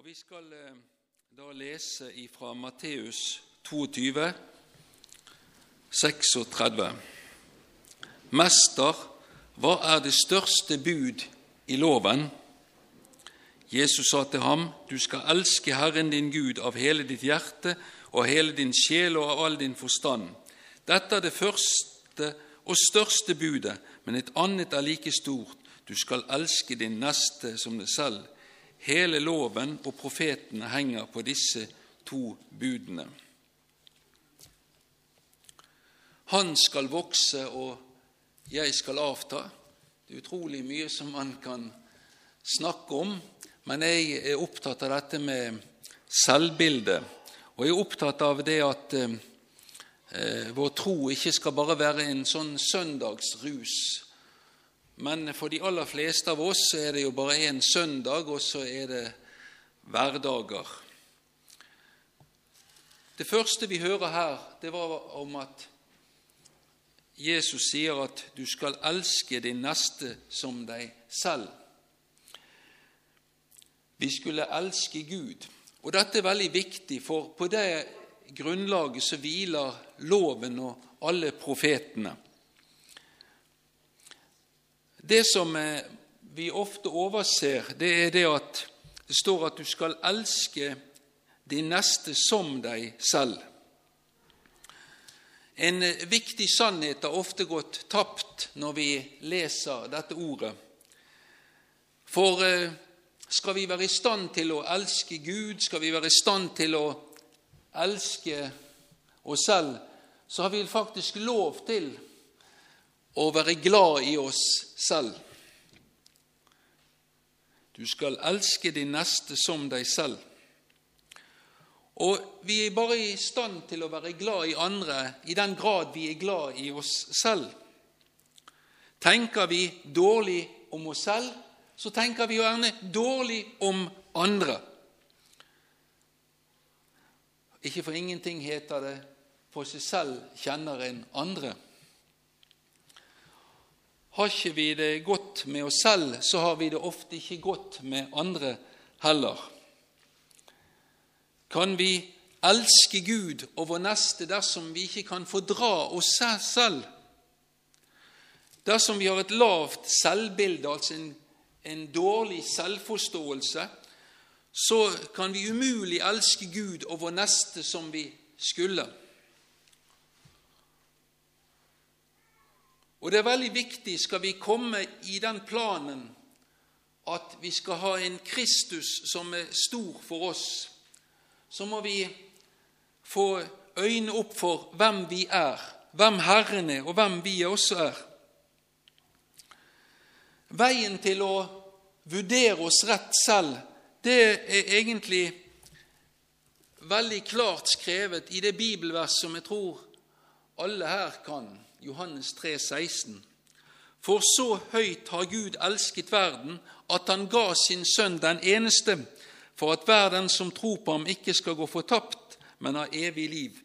Og Vi skal eh, da lese ifra Matteus 22, 36. Mester, hva er det største bud i loven? Jesus sa til ham, Du skal elske Herren din Gud av hele ditt hjerte og hele din sjel og av all din forstand. Dette er det første og største budet, men et annet er like stort. Du skal elske din neste som deg selv. Hele loven og profetene henger på disse to budene. Han skal vokse, og jeg skal avta. Det er utrolig mye som man kan snakke om, men jeg er opptatt av dette med selvbildet. Og jeg er opptatt av det at eh, vår tro ikke skal bare være en sånn søndagsrus. Men for de aller fleste av oss er det jo bare én søndag, og så er det hverdager. Det første vi hører her, det var om at Jesus sier at du skal elske din neste som deg selv. Vi skulle elske Gud. Og dette er veldig viktig, for på det grunnlaget så hviler loven og alle profetene. Det som eh, vi ofte overser, det er det at det står at du skal elske de neste som deg selv. En eh, viktig sannhet har ofte gått tapt når vi leser dette ordet. For eh, skal vi være i stand til å elske Gud, skal vi være i stand til å elske oss selv, så har vi faktisk lov til å være glad i oss selv. Du skal elske din neste som deg selv. Og vi er bare i stand til å være glad i andre i den grad vi er glad i oss selv. Tenker vi dårlig om oss selv, så tenker vi jo gjerne dårlig om andre. Ikke for ingenting heter det 'på seg selv kjenner en andre'. Har ikke vi det godt med oss selv, så har vi det ofte ikke godt med andre heller. Kan vi elske Gud og vår neste dersom vi ikke kan fordra oss selv? Dersom vi har et lavt selvbilde, altså en, en dårlig selvforståelse, så kan vi umulig elske Gud og vår neste som vi skulle. Og det er veldig viktig, skal vi komme i den planen at vi skal ha en Kristus som er stor for oss, så må vi få øynene opp for hvem vi er, hvem Herren er, og hvem vi også er. Veien til å vurdere oss rett selv, det er egentlig veldig klart skrevet i det bibelvers som jeg tror alle her kan, Johannes 3, 16. For så høyt har Gud elsket verden, at han ga sin sønn den eneste, for at hver den som tror på ham, ikke skal gå fortapt, men ha evig liv.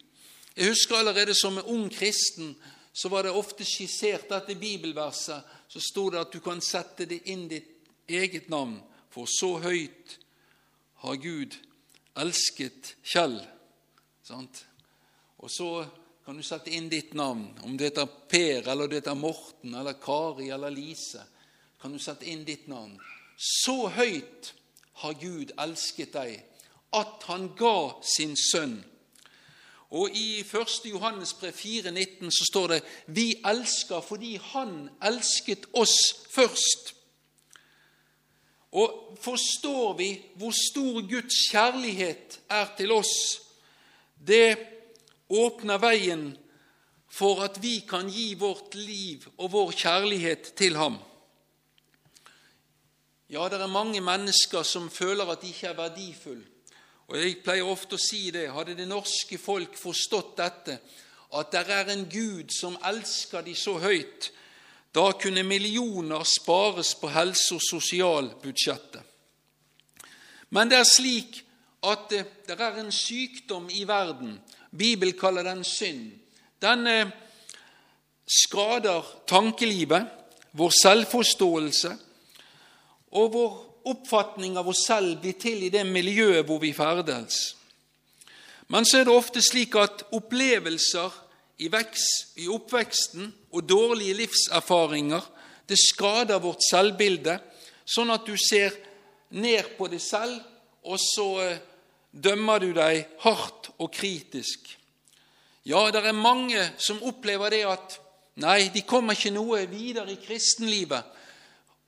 Jeg husker allerede som en ung kristen så var det ofte skissert dette bibelverset. Så sto det at du kan sette det inn ditt eget navn, for så høyt har Gud elsket Kjell. Sant? Og så kan du sette inn ditt navn, om det heter Per, eller det heter Morten, eller Kari eller Lise. kan du sette inn ditt navn. Så høyt har Gud elsket deg, at han ga sin sønn. Og I 1. Johannes brev 4,19 så står det vi elsker fordi Han elsket oss først. Og forstår vi hvor stor Guds kjærlighet er til oss, det åpner veien for at vi kan gi vårt liv og vår kjærlighet til ham. Ja, det er mange mennesker som føler at de ikke er verdifulle. Og Jeg pleier ofte å si det. Hadde det norske folk forstått dette, at det er en Gud som elsker de så høyt, da kunne millioner spares på helse- og sosialbudsjettet. Men det er slik at det er en sykdom i verden. Bibelen kaller den synd. Den eh, skader tankelivet, vår selvforståelse, og vår oppfatning av oss selv blir til i det miljøet hvor vi ferdes. Men så er det ofte slik at opplevelser i, vekst, i oppveksten og dårlige livserfaringer det skader vårt selvbilde, sånn at du ser ned på deg selv, og så eh, dømmer du deg hardt og kritisk. Ja, det er mange som opplever det at nei, de kommer ikke noe videre i kristenlivet.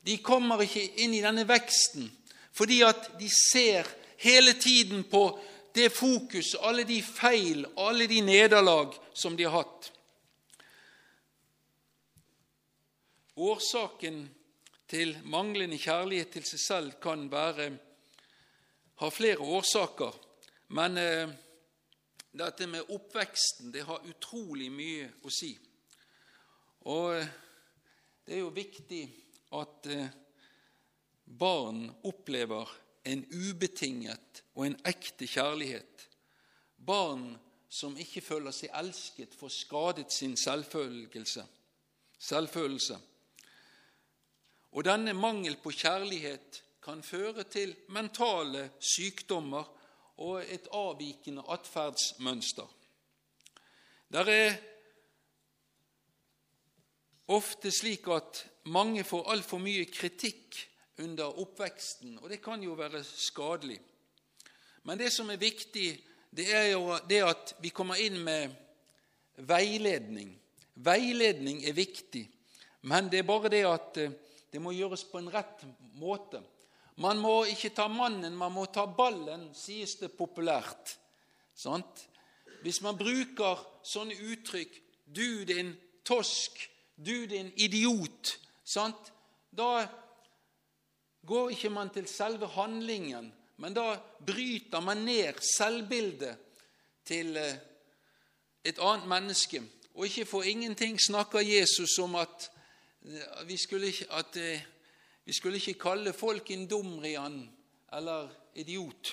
De kommer ikke inn i denne veksten fordi at de ser hele tiden på det fokus, alle de feil, alle de nederlag som de har hatt. Årsaken til manglende kjærlighet til seg selv kan være, ha flere årsaker, men eh, dette med oppveksten det har utrolig mye å si. Og eh, det er jo viktig at eh, barn opplever en ubetinget og en ekte kjærlighet. Barn som ikke føler seg elsket, får skadet sin selvfølelse. Og denne mangel på kjærlighet kan føre til mentale sykdommer og et avvikende atferdsmønster. Det er ofte slik at mange får altfor mye kritikk under oppveksten, og det kan jo være skadelig. Men det som er viktig, det er jo det at vi kommer inn med veiledning. Veiledning er viktig, men det er bare det at eh, det må gjøres på en rett måte. Man må ikke ta mannen, man må ta ballen, sies det populært. Sant? Hvis man bruker sånne uttrykk 'du din tosk', 'du din idiot', sant? da går ikke man til selve handlingen, men da bryter man ned selvbildet til eh, et annet menneske. Og ikke for ingenting snakker Jesus om at vi skulle ikke, eh, vi skulle ikke kalle folk en dumrian eller idiot,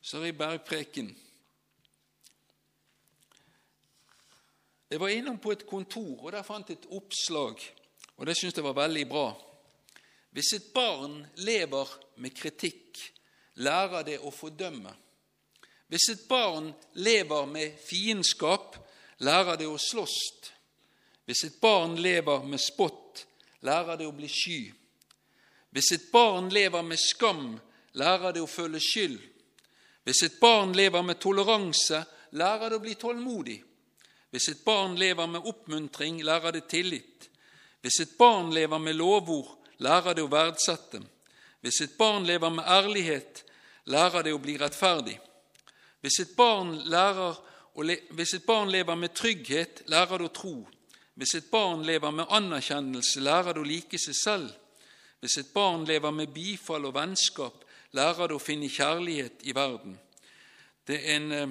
så i bergpreken. Jeg var innom på et kontor, og der fant jeg et oppslag, og det syntes jeg var veldig bra. Hvis et barn lever med kritikk, lærer det å fordømme. Hvis et barn lever med fiendskap, lærer det å slåss. Hvis et barn lever med spott, lærer det å bli sky. Hvis et barn lever med skam, lærer det å føle skyld. Hvis et barn lever med toleranse, lærer det å bli tålmodig. Hvis et barn lever med oppmuntring, lærer det tillit. Hvis et barn lever med lovord, lærer det å verdsette. Hvis et barn lever med ærlighet, lærer det å bli rettferdig. Hvis et barn, lærer, hvis et barn lever med trygghet, lærer det å tro. Hvis et barn lever med anerkjennelse, lærer det å like seg selv. Hvis et barn lever med bifall og vennskap, lærer det å finne kjærlighet i verden. Det er en, eh,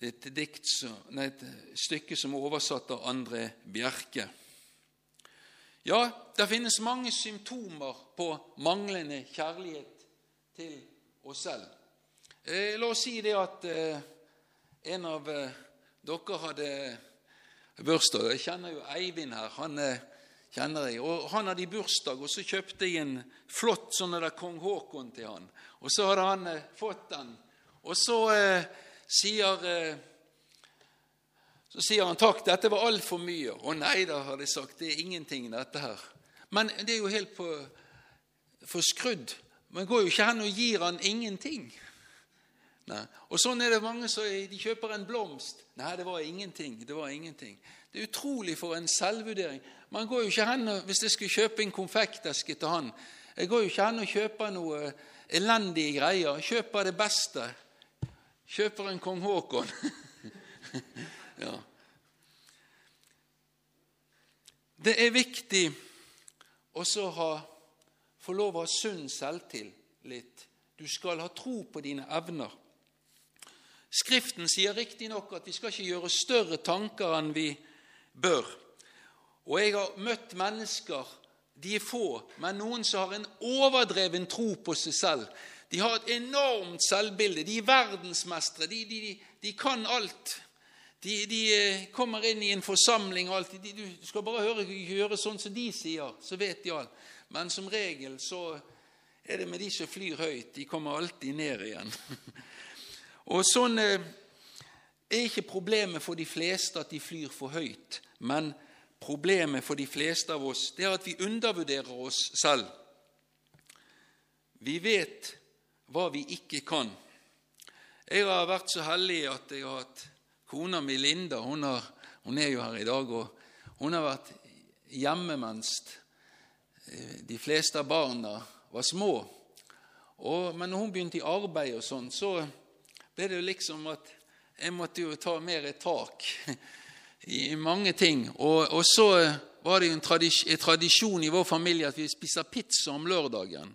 et, dikt, nei, et stykke som er oversatt av André Bjerke. Ja, det finnes mange symptomer på manglende kjærlighet til oss selv. Eh, la oss si det at eh, en av dere hadde bursdag. Jeg kjenner jo Eivind her. Han eh, kjenner jeg. Og Han hadde i bursdag, og så kjøpte jeg en flott sånn der kong Haakon til han. Og så hadde han eh, fått den. Og så eh, sier eh, så sier han takk, dette var altfor mye. Å nei da, har de sagt, det er ingenting, dette her. Men det er jo helt på, forskrudd. Man går jo ikke hen og gir han ingenting. Nei. Og sånn er det mange som de kjøper en blomst. Nei, det var ingenting. Det var ingenting. Det er utrolig for en selvvurdering. Man går jo ikke hen og, Hvis jeg skulle kjøpe en konfekteske til han Jeg går jo ikke hen og kjøper noe elendige greier. Kjøper det beste. Kjøper en kong Haakon. ja. Det er viktig også å få lov å ha sunn selvtillit. Du skal ha tro på dine evner. Skriften sier riktignok at vi skal ikke gjøre større tanker enn vi bør. Og jeg har møtt mennesker, de er få, men noen som har en overdreven tro på seg selv. De har et enormt selvbilde. De er verdensmestere. De, de, de, kan alt. De, de, eh, kommer inn i en forsamling og alt. du skal bare høre, gjøre sånn som de sier, så vet de alt. Men som regel så, er det med de som flyr høyt. De kommer alltid ned igjen. Og sånn eh, er ikke problemet for de fleste at de flyr for høyt, men problemet for de fleste av oss det er at vi undervurderer oss selv. Vi vet hva vi ikke kan. Jeg har vært så heldig at jeg har hatt kona mi Linda. Hun, har, hun er jo her i dag. og Hun har vært hjemme mens eh, de fleste av barna var små. Og, men når hun begynte i arbeid, og sånn, så ble det jo liksom at jeg måtte jo ta mer et tak i mange ting. Og, og så var det jo en tradisjon i vår familie at vi spiser pizza om lørdagen.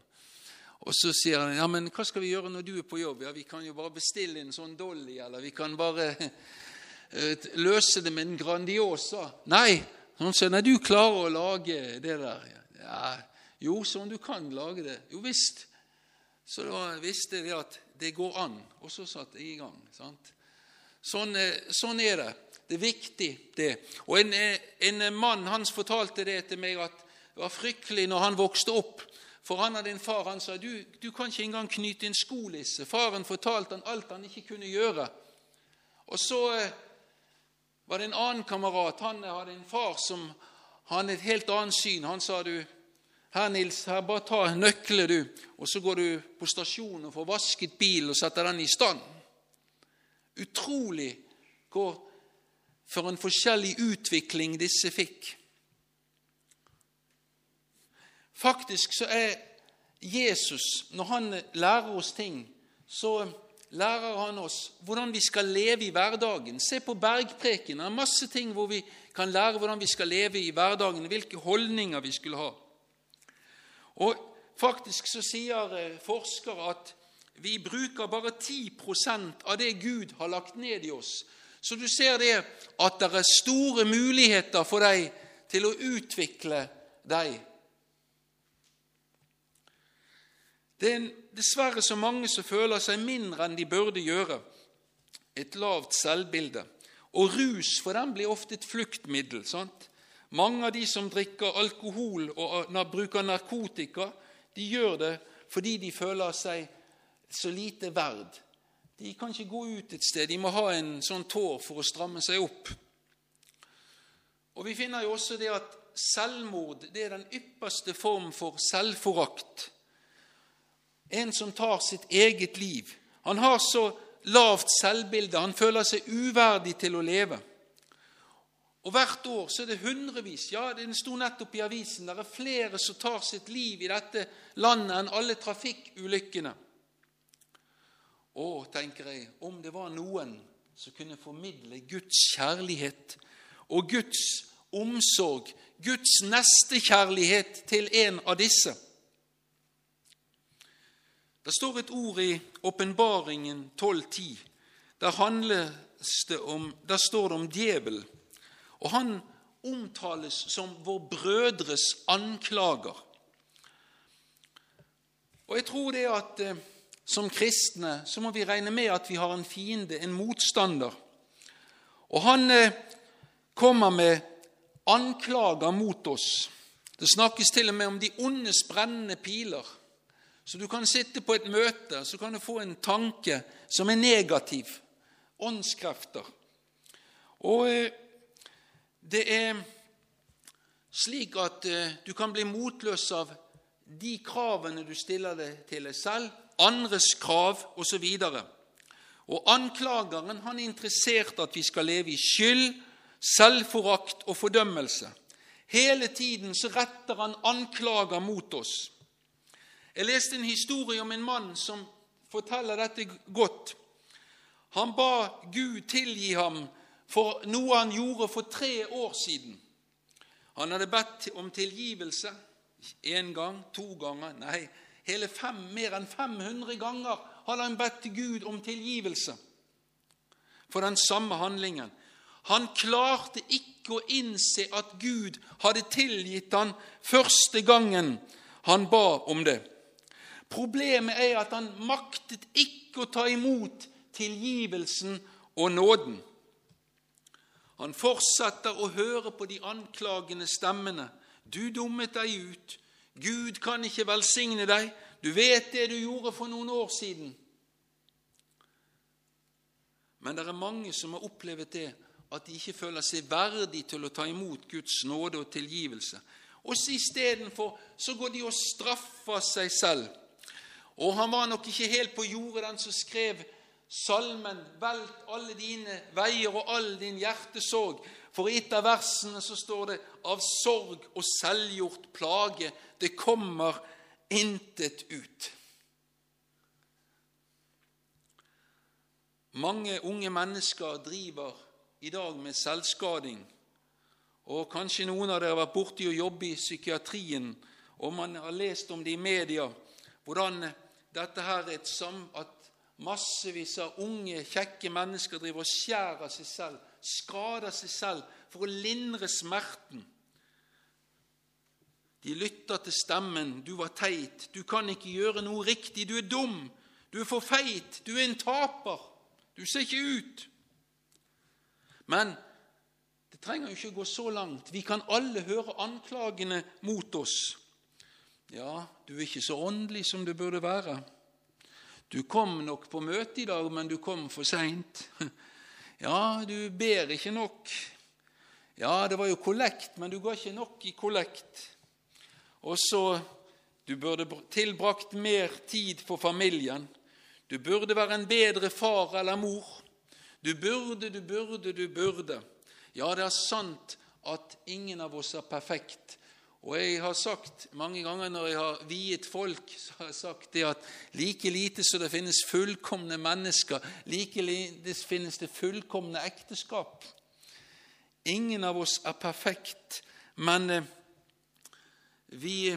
Og så sier han ja, men hva skal vi gjøre når du er på jobb? Ja, Vi kan jo bare bestille en sånn Dolly, eller vi kan bare uh, løse det med en Grandiosa. Nei, sånn sier nei, du klarer å lage det der. Ja, jo, sånn du kan lage det. Jo visst. Så da visste jeg at det går an. Og så satte jeg i gang. sant? Sånn, sånn er det. Det er viktig, det. Og en, en mann han fortalte det til meg at det var fryktelig når han vokste opp for han hadde en far han sa du, du kan ikke engang knyte en skolisse. Faren fortalte han alt han ikke kunne gjøre. Og så eh, var det en annen kamerat. Han hadde en far som hadde et helt annet syn. Han sa du, her Nils, her bare ta nøkler, du, og så går du på stasjonen og får vasket bilen og setter den i stand. Utrolig hvor for en forskjellig utvikling disse fikk. Faktisk så er Jesus, når han lærer oss ting, så lærer han oss hvordan vi skal leve i hverdagen. Se på bergpreken. Det er masse ting hvor vi kan lære hvordan vi skal leve i hverdagen, hvilke holdninger vi skulle ha. Og Faktisk så sier eh, forskere at vi bruker bare 10% av det Gud har lagt ned i oss. Så du ser det at det er store muligheter for deg til å utvikle deg Det er dessverre så mange som føler seg mindre enn de burde gjøre. Et lavt selvbilde. Og rus for dem blir ofte et fluktmiddel. sant? Mange av de som drikker alkohol og bruker narkotika, de gjør det fordi de føler seg så lite verd. De kan ikke gå ut et sted. De må ha en sånn tår for å stramme seg opp. Og Vi finner jo også det at selvmord det er den ypperste form for selvforakt. En som tar sitt eget liv. Han har så lavt selvbilde, han føler seg uverdig til å leve. Og Hvert år så er det hundrevis ja, det sto nettopp i avisen, det er flere som tar sitt liv i dette landet enn alle trafikkulykkene. Å, tenker jeg, om det var noen som kunne formidle Guds kjærlighet og Guds omsorg, Guds nestekjærlighet til en av disse. Det står et ord i Åpenbaringen 12.10. Der, der står det om djevel. Og han omtales som vår brødres anklager. Og jeg tror det at eh, som kristne så må vi regne med at vi har en fiende, en motstander. Og han eh, kommer med anklager mot oss. Det snakkes til og med om de ondes brennende piler. Så du kan sitte på et møte så kan du få en tanke som er negativ. Åndskrefter. Og eh, det er slik at eh, du kan bli motløs av de kravene du stiller deg til deg selv, andres krav osv. Og, og anklageren han er interessert at vi skal leve i skyld, selvforakt og fordømmelse. Hele tiden så retter han anklager mot oss. Jeg leste en historie om en mann som forteller dette godt. Han ba Gud tilgi ham for noe han gjorde for tre år siden. Han hadde bedt om tilgivelse én gang, to ganger Nei, hele fem, mer enn 500 ganger hadde han bedt Gud om tilgivelse for den samme handlingen. Han klarte ikke å innse at Gud hadde tilgitt han første gangen han ba om det. Problemet er at han maktet ikke å ta imot tilgivelsen og nåden. Han fortsetter å høre på de anklagende stemmene. Du dummet deg ut. Gud kan ikke velsigne deg. du vet det du gjorde for noen år siden. Men det er mange som har opplevd det, at de ikke føler seg verdig til å ta imot Guds nåde og tilgivelse. Og istedenfor så går de og straffer seg selv. Og han var nok ikke helt på jordet, den som skrev salmen 'Velt alle dine veier og all din hjertesorg'. For i et av versene så står det 'Av sorg og selvgjort plage, det kommer intet ut'. Mange unge mennesker driver i dag med selvskading. Og kanskje noen av dere har vært borti å jobbe i psykiatrien, og man har lest om det i media, hvordan dette her er et sam, at massevis av unge, kjekke mennesker driver og skjærer seg selv, skader seg selv for å lindre smerten. De lytter til stemmen 'Du var teit. Du kan ikke gjøre noe riktig. Du er dum. Du er for feit. Du er en taper.' Du ser ikke ut. Men det trenger jo ikke gå så langt. Vi kan alle høre anklagene mot oss. Ja, du er ikke så åndelig som du burde være. Du kom nok på møte i dag, men du kom for seint. Ja, du ber ikke nok. Ja, det var jo kollekt, men du ga ikke nok i kollekt. Og så Du burde tilbrakt mer tid for familien. Du burde være en bedre far eller mor. Du burde, du burde, du burde. Ja, det er sant at ingen av oss er perfekt. Og jeg har sagt mange ganger når jeg har viet folk, så har jeg sagt det at like lite som det finnes fullkomne mennesker, like lite finnes det fullkomne ekteskap. Ingen av oss er perfekt, men eh, vi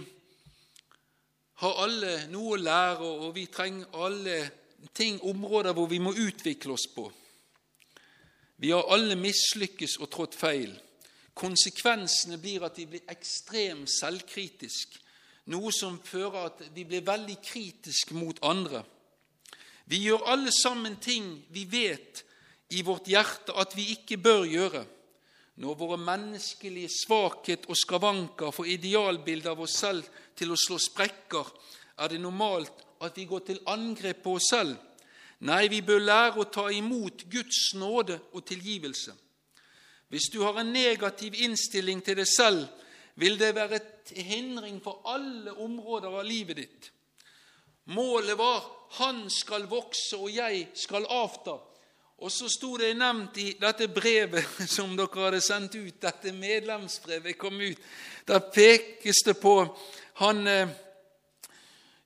har alle noe å lære, og vi trenger alle ting, områder hvor vi må utvikle oss på. Vi har alle mislykkes og trådt feil. Konsekvensene blir at vi blir ekstremt selvkritiske, noe som fører at vi blir veldig kritiske mot andre. Vi gjør alle sammen ting vi vet i vårt hjerte at vi ikke bør gjøre. Når våre menneskelige svakhet og skavanker får idealbildet av oss selv til å slå sprekker, er det normalt at vi går til angrep på oss selv. Nei, vi bør lære å ta imot Guds nåde og tilgivelse. Hvis du har en negativ innstilling til deg selv, vil det være et hindring for alle områder av livet ditt. Målet var 'Han skal vokse, og jeg skal avta'. Og så sto det nevnt i dette brevet som dere hadde sendt ut, dette medlemsbrevet kom ut. Der pekes det på han eh,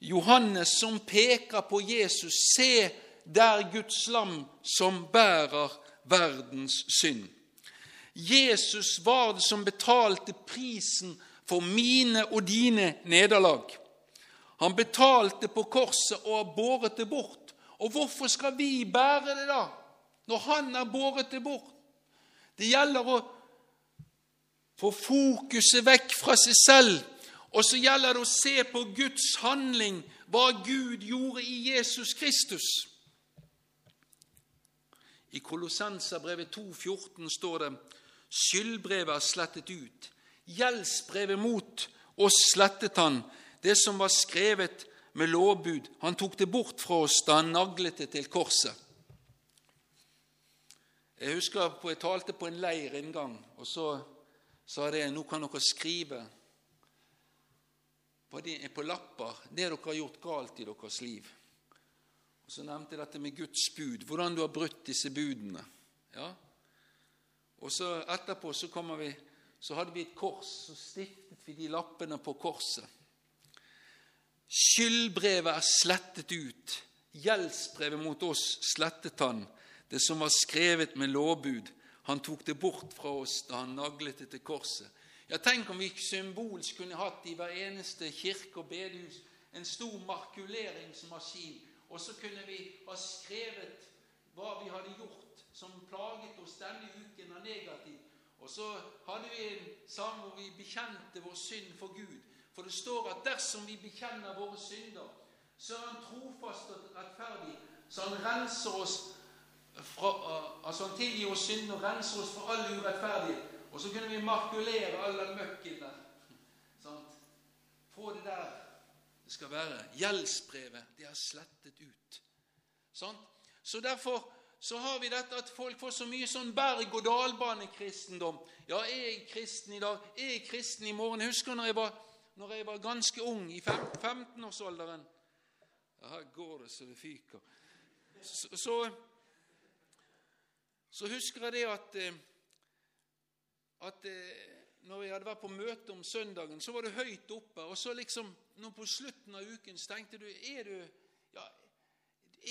Johannes som peker på Jesus. Se der Guds lam som bærer verdens synd. Jesus var det som betalte prisen for mine og dine nederlag. Han betalte på korset og har båret det bort. Og hvorfor skal vi bære det, da, når han har båret det bort? Det gjelder å få fokuset vekk fra seg selv og så gjelder det å se på Guds handling, hva Gud gjorde i Jesus Kristus. I Kolossenserbrevet 2,14 står det skyldbrevet er slettet ut. Gjeldsbrevet mot oss slettet han, det som var skrevet med lovbud. Han tok det bort fra oss da han naglet det til korset. Jeg husker jeg talte på en leir en gang, og så sa jeg nå kan dere skrive på, de, på lapper det dere har gjort galt i deres liv. Og Så nevnte jeg dette med Guds bud, hvordan du har brutt disse budene. Ja. Og så Etterpå så, vi, så hadde vi et kors, så stiftet vi de lappene på korset. Skyldbrevet er slettet ut. Gjeldsbrevet mot oss slettet han, det som var skrevet med lovbud. Han tok det bort fra oss da han naglet det til korset. Ja, Tenk om vi symbolsk kunne hatt i hver eneste kirke og bedehus en stor markuleringsmaskin, og så kunne vi ha skrevet hva vi hadde gjort som plaget oss denne uken av negativt. Og så hadde vi en sang hvor vi bekjente vår synd for Gud. For det står at dersom vi bekjenner våre synder, så er Han trofast og rettferdig, så Han renser oss fra, altså Han tilgir oss synd og renser oss for all urettferdighet. Og så kunne vi markulere all den møkken der. Sant? Få det der det skal være. Gjeldsbrevet, det er slettet ut. Sånn? Så derfor så har vi dette at folk får så mye sånn berg-og-dal-bane-kristendom. Ja, er jeg kristen i dag? Er jeg kristen i morgen? Jeg husker når jeg var, når jeg var ganske ung, i 15-årsalderen. Ja, her går det så det fyker. Så, så, så husker jeg det at, eh, at eh, når jeg hadde vært på møte om søndagen, så var du høyt oppe. Og så liksom, nå på slutten av uken så tenkte du er du, ja,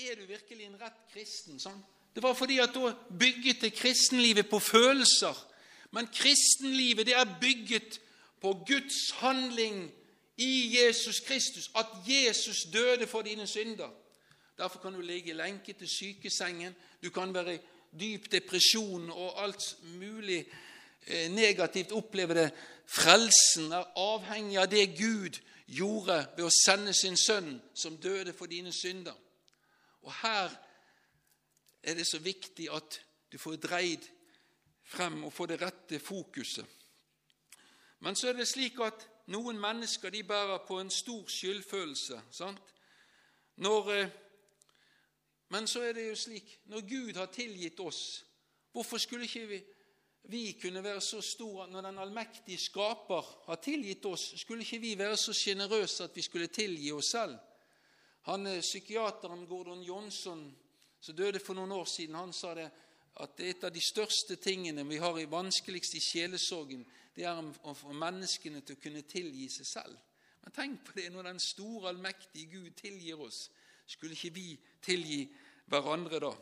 er du virkelig en rett kristen? sånn? Det var fordi at da bygget det kristenlivet på følelser. Men kristenlivet det er bygget på Guds handling i Jesus Kristus. At Jesus døde for dine synder. Derfor kan du ligge lenket til sykesengen. Du kan være i dyp depresjon og alt mulig Eh, negativt oppleve det. Frelsen er avhengig av det Gud gjorde ved å sende sin sønn, som døde for dine synder. Og her er det så viktig at du får dreid frem og får det rette fokuset. Men så er det slik at noen mennesker de bærer på en stor skyldfølelse. sant? Når, eh, men så er det jo slik når Gud har tilgitt oss, hvorfor skulle ikke vi vi kunne være så store når den allmektige Skaper har tilgitt oss, skulle ikke vi være så sjenerøse at vi skulle tilgi oss selv? Han eh, Psykiateren Gordon Johnson, som døde for noen år siden, han sa det at et av de største tingene vi har i vanskeligst i sjelesorgen, det er å få menneskene til å kunne tilgi seg selv. Men tenk på det når den store, allmektige Gud tilgir oss. Skulle ikke vi tilgi hverandre da?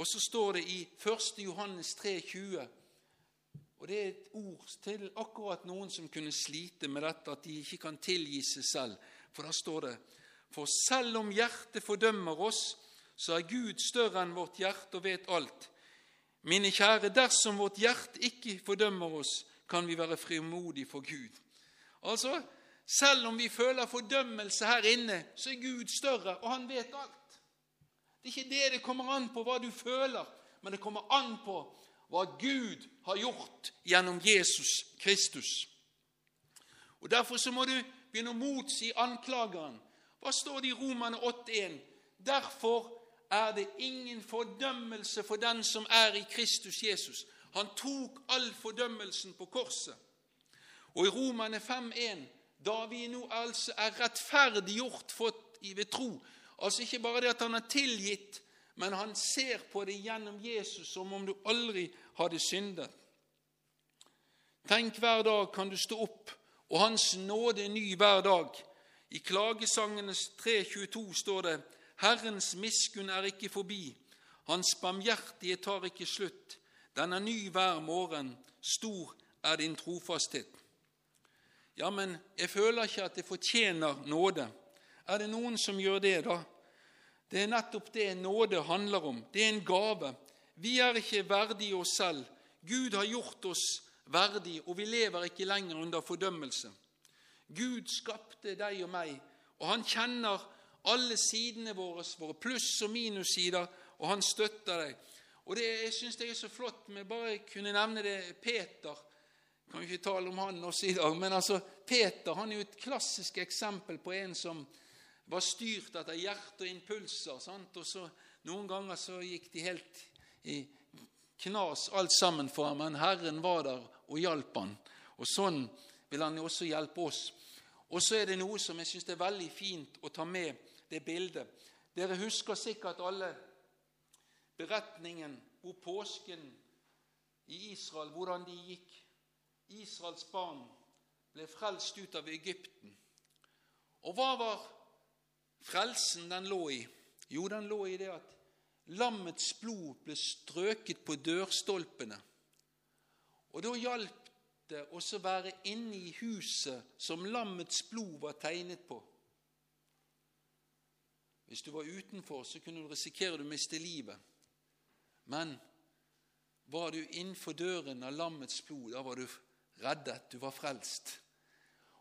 Og så står det i 1. Johannes 3, 20, og det er et ord til akkurat noen som kunne slite med dette, at de ikke kan tilgi seg selv. For da står det For selv om hjertet fordømmer oss, så er Gud større enn vårt hjerte og vet alt. Mine kjære, dersom vårt hjerte ikke fordømmer oss, kan vi være frimodige for Gud. Altså, selv om vi føler fordømmelse her inne, så er Gud større, og han vet alt. Det er ikke det det kommer an på, hva du føler, men det kommer an på hva Gud har gjort gjennom Jesus Kristus. Og Derfor så må du begynne å motsi anklageren. Hva står det i Romane 8,1? Derfor er det ingen fordømmelse for den som er i Kristus Jesus. Han tok all fordømmelsen på korset. Og i Romane 5,1, da vi nå altså er rettferdiggjort ved tro, Altså ikke bare det at han er tilgitt, men han ser på det gjennom Jesus som om du aldri hadde syndet. Tenk hver dag kan du stå opp, og Hans nåde er ny hver dag. I Klagesangenes 3.22 står det:" Herrens miskunn er ikke forbi, Hans barmhjertige tar ikke slutt. Den er ny hver morgen, stor er din trofasthet. Ja, men jeg føler ikke at jeg fortjener nåde. Er det noen som gjør det, da? Det er nettopp det nåde handler om. Det er en gave. Vi er ikke verdige oss selv. Gud har gjort oss verdige, og vi lever ikke lenger under fordømmelse. Gud skapte deg og meg, og han kjenner alle sidene våre, våre pluss- og minussider, og han støtter deg. Og det, Jeg syns det er så flott med bare kunne nevne det Peter. Jeg kan jo ikke tale om han også i dag, men altså Peter han er jo et klassisk eksempel på en som var styrt etter hjerte og impulser. Sant? Og så Noen ganger så gikk de helt i knas alt sammen for ham, men Herren var der og hjalp han. Og Sånn vil han også hjelpe oss. Og så er det noe som jeg syns er veldig fint å ta med det bildet. Dere husker sikkert alle beretningen hvor påsken i Israel, hvordan de gikk. Israels barn ble frelst ut av Egypten. Og hva var frelsen den lå i? Jo, den lå i det at lammets blod ble strøket på dørstolpene. Og da hjalp det også være inne i huset som lammets blod var tegnet på. Hvis du var utenfor, så kunne du risikere du miste livet. Men var du innenfor døren av lammets blod, da var du reddet, du var frelst.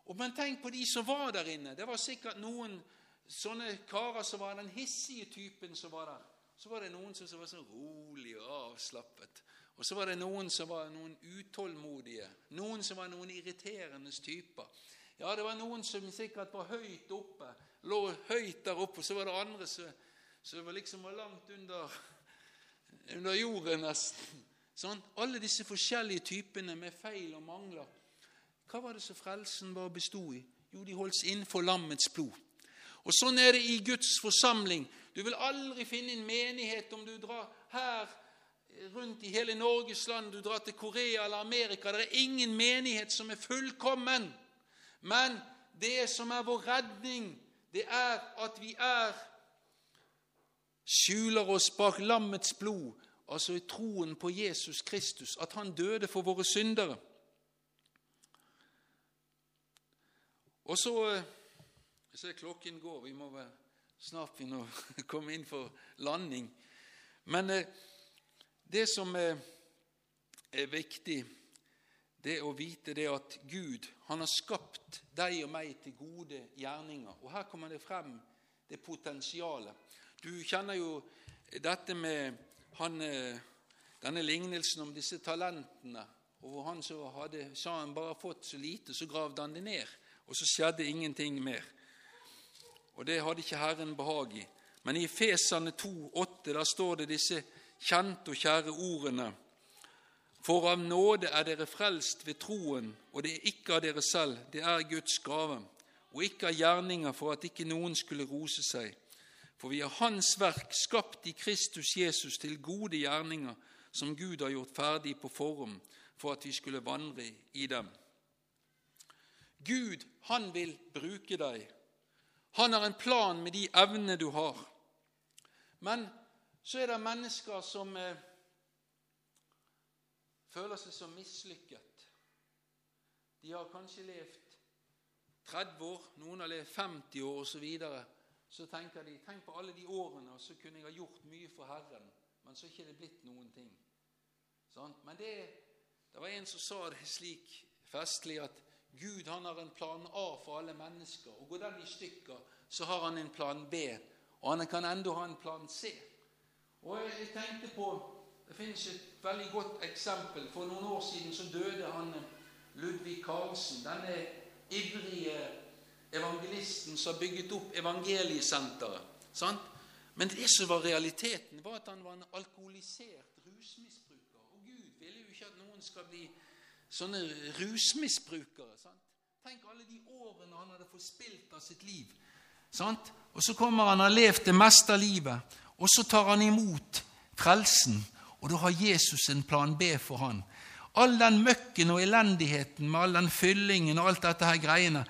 Og Men tenk på de som var der inne. Det var sikkert noen sånne karer som var den hissige typen som var der. Så var det noen som var så rolig og avslappet. Og så var det noen som var noen utålmodige. Noen som var noen irriterende typer. Ja, det var noen som sikkert var høyt oppe, lå høyt der oppe, og så var det andre som, var liksom langt under, under jorden, nesten. Sånn? Alle disse forskjellige typene med feil og mangler. Hva var det som frelsen bare bestod i? Jo, de holdt innenfor lammets blod. Og Sånn er det i Guds forsamling. Du vil aldri finne en menighet om du drar her rundt i hele Norges land, du drar til Korea eller Amerika. Det er ingen menighet som er fullkommen. Men det som er vår redning, det er at vi er skjuler oss bak lammets blod, altså i troen på Jesus Kristus, at han døde for våre syndere. Og så Jeg eh, ser klokken går, vi må vel snart begynne å komme inn for landing. Men eh, det som er viktig, det å vite det at Gud han har skapt deg og meg til gode gjerninger. Og Her kommer det frem det potensialet. Du kjenner jo dette med han, eh, denne lignelsen om disse talentene. Og hvor han så hadde, sa han bare fått så lite, så gravde han det ned. Og så skjedde ingenting mer. Og det hadde ikke Herren behag i. Men i Fesane 2,8 der står det disse kjente og kjære ordene For av nåde er dere frelst ved troen, og det er ikke av dere selv, det er Guds gave, og ikke av gjerninger for at ikke noen skulle rose seg. For vi er Hans verk, skapt i Kristus Jesus til gode gjerninger, som Gud har gjort ferdig på forhånd for at vi skulle vandre i dem. Gud, han vil bruke deg. Han har en plan med de evnene du har. Men så er det mennesker som eh, føler seg som mislykket. De har kanskje levd 30 år, noen har levd 50 år osv. Så, videre. så tenker de tenk på alle de årene, og så kunne jeg ha gjort mye for Herren, men så er ikke det blitt noen ting. Sånn? Men det, det var en som sa det slik festlig at Gud han har en plan A for alle mennesker. og Går den i stykker, så har han en plan B, og han kan enda ha en plan C. Og jeg tenkte på Det finnes et veldig godt eksempel. For noen år siden så døde han Ludvig Karlsen, denne ivrige evangelisten som bygget opp Evangeliesenteret. Sant? Men det som var realiteten, var at han var en alkoholisert rusmisbruker. Og Gud ville jo ikke at noen skal bli sånne rusmisbrukere. Tenk alle de årene han hadde forspilt av sitt liv. Sant? Og så kommer han og har levd det meste av livet, og så tar han imot frelsen, og da har Jesus en plan B for han. All den møkken og elendigheten med all den fyllingen og alt dette her greiene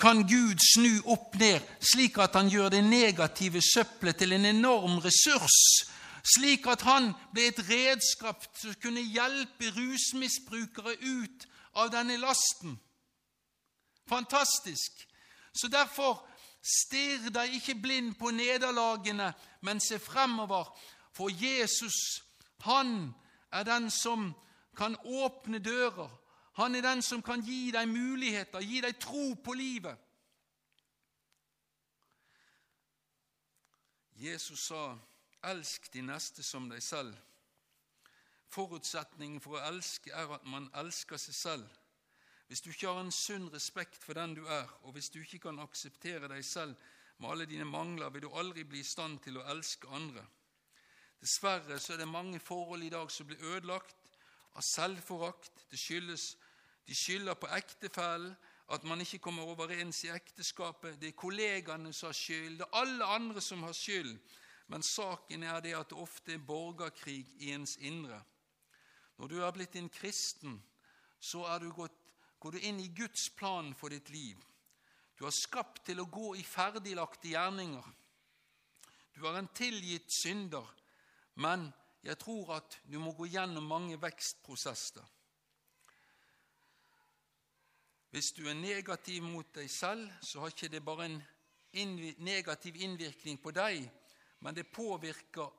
kan Gud snu opp ned, slik at han gjør det negative søppelet til en enorm ressurs, slik at han ble et redskap å kunne hjelpe rusmisbrukere ut av denne lasten. Fantastisk! Så derfor Stirr deg ikke blind på nederlagene, men se fremover, for Jesus, han er den som kan åpne dører. Han er den som kan gi deg muligheter, gi deg tro på livet. Jesus sa, 'Elsk de neste som deg selv'. Forutsetningen for å elske er at man elsker seg selv. Hvis du ikke har en sunn respekt for den du er, og hvis du ikke kan akseptere deg selv med alle dine mangler, vil du aldri bli i stand til å elske andre. Dessverre så er det mange forhold i dag som blir ødelagt av selvforakt. Det skyldes de skylder på ektefellen, at man ikke kommer overens i ekteskapet. Det er kollegaene som har skyld, det er alle andre som har skyld. Men saken er det at det ofte er borgerkrig i ens indre. Når du er blitt en kristen, så er du gått går du inn i Guds plan for ditt liv. Du er skapt til å gå i ferdiglagte gjerninger. Du er en tilgitt synder, men jeg tror at du må gå gjennom mange vekstprosesser. Hvis du er negativ mot deg selv, så har ikke det bare en negativ innvirkning på deg, men det påvirker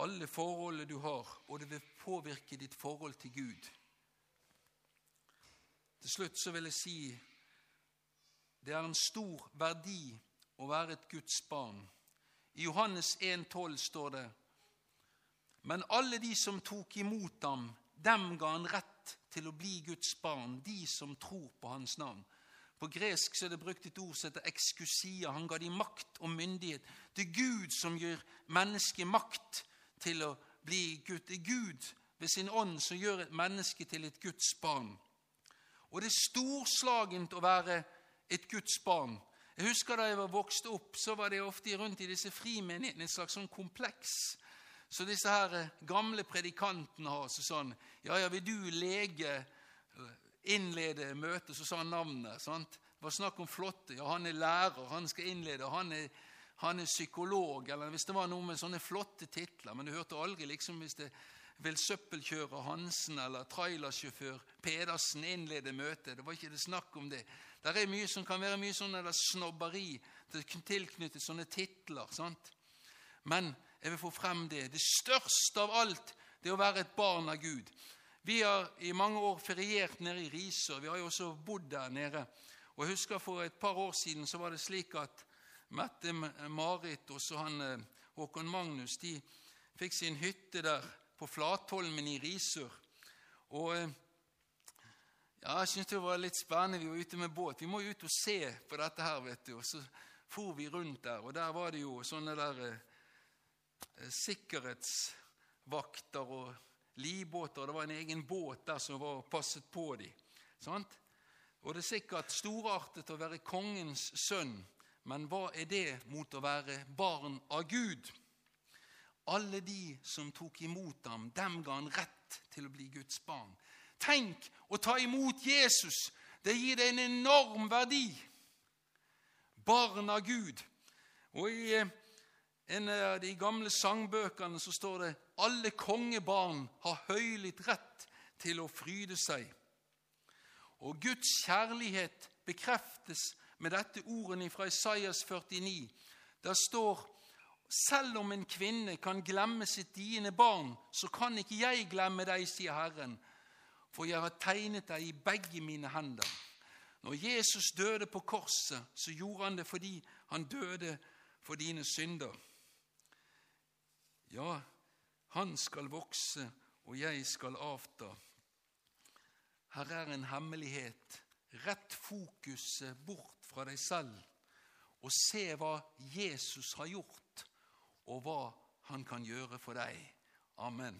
alle forholdene du har, og det vil påvirke ditt forhold til Gud. Til slutt så vil jeg si det er en stor verdi å være et Guds barn. I Johannes 1,12 står det Men alle de som tok imot ham, dem ga han rett til å bli Guds barn, de som tror på hans navn. På gresk så er det brukt et ord som heter ekskusia. Han ga dem makt og myndighet. Det er Gud som gjør mennesket makt til å bli Gud. Det er Gud ved sin ånd som gjør et menneske til et Guds barn. Og det er storslagent å være et Guds barn. Jeg husker Da jeg var vokst opp, så var det ofte rundt i disse frimenighetene et slags sånn kompleks. Så disse her eh, gamle predikantene har så sånn Ja, ja, vil du lege eh, innlede møtet, så sa han navnet. sant? Det var snakk om flotte. Ja, han er lærer, han skal innlede. Han er, han er psykolog, eller hvis det var noe med sånne flotte titler. Men du hørte aldri liksom hvis det vil søppelkjører Hansen eller trailersjåfør Pedersen innlede møtet. Det var ikke det snakk om det. Det er mye som kan være mye sånn eller snobberi tilknyttet sånne titler. sant? Men jeg vil få frem det. Det største av alt det er å være et barn av Gud. Vi har i mange år feriert nede i Risør. Vi har jo også bodd der nede. Og jeg husker For et par år siden så var det slik at Mette Marit og så han eh, Håkon Magnus de fikk sin hytte der på Flatholmen i Risør. Og eh, ja, jeg syntes det var litt spennende. Vi var ute med båt. Vi må jo ut og se på dette her, vet du. Og så for vi rundt der, og der var det jo sånne der eh sikkerhetsvakter og livbåter. Det var en egen båt der som var passet på dem. Sant? Og det er sikkert storartet å være kongens sønn, men hva er det mot å være barn av Gud? Alle de som tok imot ham, dem ga han rett til å bli Guds barn. Tenk å ta imot Jesus! Det gir deg en enorm verdi. Barn av Gud. Og i eh, en av de gamle sangbøkene så står det alle kongebarn har høylytt rett til å fryde seg. Og Guds kjærlighet bekreftes med dette ordene fra Isaias 49. Der står selv om en kvinne kan glemme sitt diende barn, så kan ikke jeg glemme deg, sier Herren, for jeg har tegnet deg i begge mine hender. Når Jesus døde på korset, så gjorde han det fordi han døde for dine synder. Ja, han skal vokse, og jeg skal avta. Her er en hemmelighet. Rett fokuset bort fra deg selv og se hva Jesus har gjort, og hva han kan gjøre for deg. Amen.